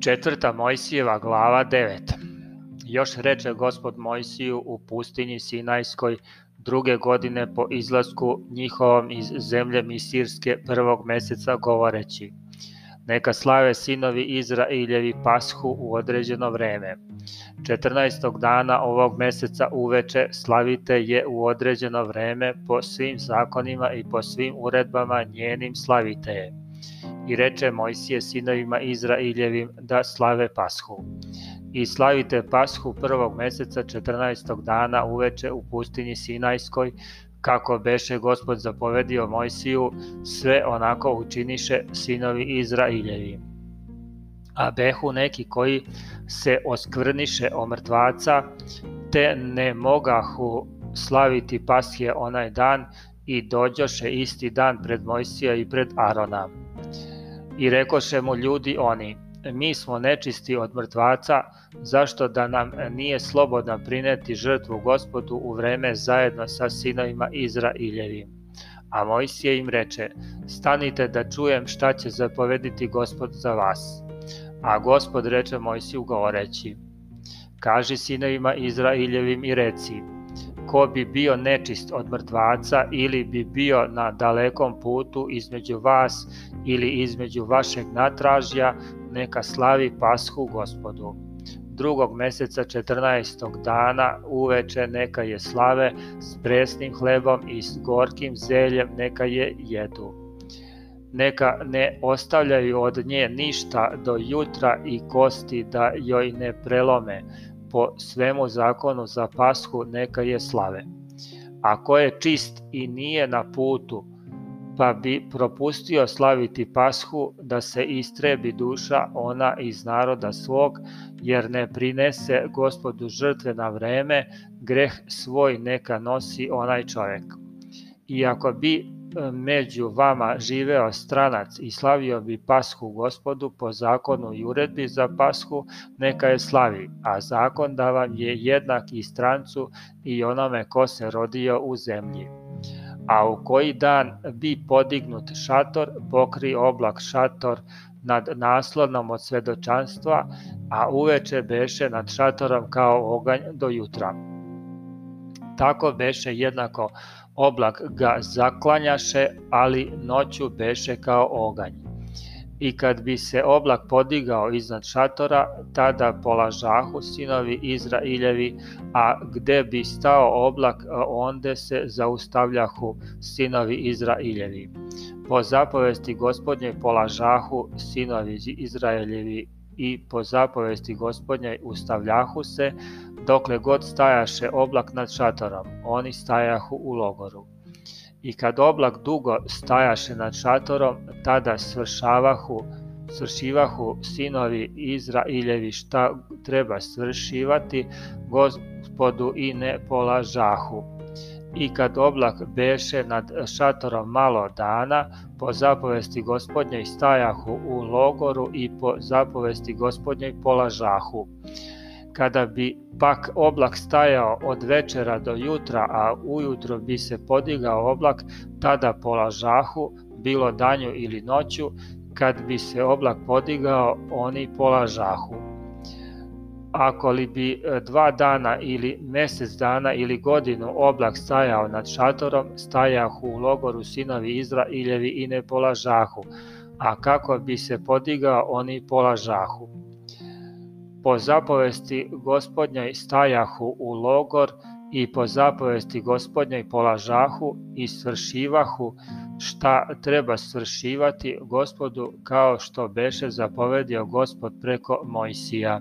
Četvrta Mojsijeva glava 9 Još reče gospod Mojsiju u pustinji Sinajskoj druge godine po izlasku njihovom iz zemlje Misirske prvog meseca govoreći Neka slave sinovi Izrailjevi pashu u određeno vreme. 14. dana ovog meseca uveče slavite je u određeno vreme po svim zakonima i po svim uredbama njenim slavite je I reče Mojsije sinovima Izrailjevim da slave Pashu. I slavite Pashu prvog meseca 14. dana uveče u pustinji Sinajskoj, kako beše gospod zapovedio Mojsiju, sve onako učiniše sinovi Izrailjevi. A behu neki koji se oskvrniše o mrtvaca, te ne mogahu slaviti Pashe onaj dan i dođoše isti dan pred Mojsija i pred Arona I rekoše mu ljudi oni, mi smo nečisti od mrtvaca, zašto da nam nije slobodno prineti žrtvu gospodu u vreme zajedno sa sinovima Izrailjevi. A Mojsije im reče, stanite da čujem šta će zapovediti gospod za vas. A gospod reče Mojsiju govoreći, kaži sinovima Izrailjevim i reci, ko bi bio nečist od mrtvaca ili bi bio na dalekom putu između vas ili između vašeg natražja, neka slavi pashu gospodu. Drugog meseca 14. dana uveče neka je slave s presnim hlebom i s gorkim zeljem neka je jedu. Neka ne ostavljaju od nje ništa do jutra i kosti da joj ne prelome, po svemu zakonu za pashu neka je slave. Ako je čist i nije na putu, pa bi propustio slaviti pashu da se istrebi duša ona iz naroda svog, jer ne prinese gospodu žrtve na vreme, greh svoj neka nosi onaj čovek. I ako bi među vama živeo stranac i slavio bi pashu gospodu po zakonu i uredbi za pashu, neka je slavi, a zakon da vam je jednak i strancu i onome ko se rodio u zemlji. A u koji dan bi podignut šator, pokri oblak šator nad naslonom od svedočanstva, a uveče beše nad šatorom kao oganj do jutra. Tako beše jednako oblak ga zaklanjaše, ali noću beše kao oganj. I kad bi se oblak podigao iznad šatora, tada polažahu sinovi Izrailjevi, a gde bi stao oblak, onde se zaustavljahu sinovi Izrailjevi. Po zapovesti gospodnje polažahu sinovi Izraeljevi i po zapovesti gospodnjoj ustavljahu se, dokle god stajaše oblak nad šatorom, oni stajahu u logoru. I kad oblak dugo stajaše nad šatorom, tada svršavahu, svršivahu sinovi Izrailjevi šta treba svršivati gospodu i ne polažahu. I kad oblak beše nad šatorom malo dana, po zapovesti gospodnjoj stajahu u logoru i po zapovesti gospodnjoj polažahu Kada bi pak oblak stajao od večera do jutra, a ujutro bi se podigao oblak, tada polažahu, bilo danju ili noću, kad bi se oblak podigao, oni polažahu. Ako li bi e, dva dana ili mesec dana ili godinu oblak stajao nad šatorom, stajahu u logoru sinovi Izrailjevi i ne polažahu, a kako bi se podigao, oni polažahu po zapovesti gospodnjoj stajahu u logor i po zapovesti gospodnjoj polažahu i svršivahu šta treba svršivati gospodu kao što beše zapovedio gospod preko Mojsija.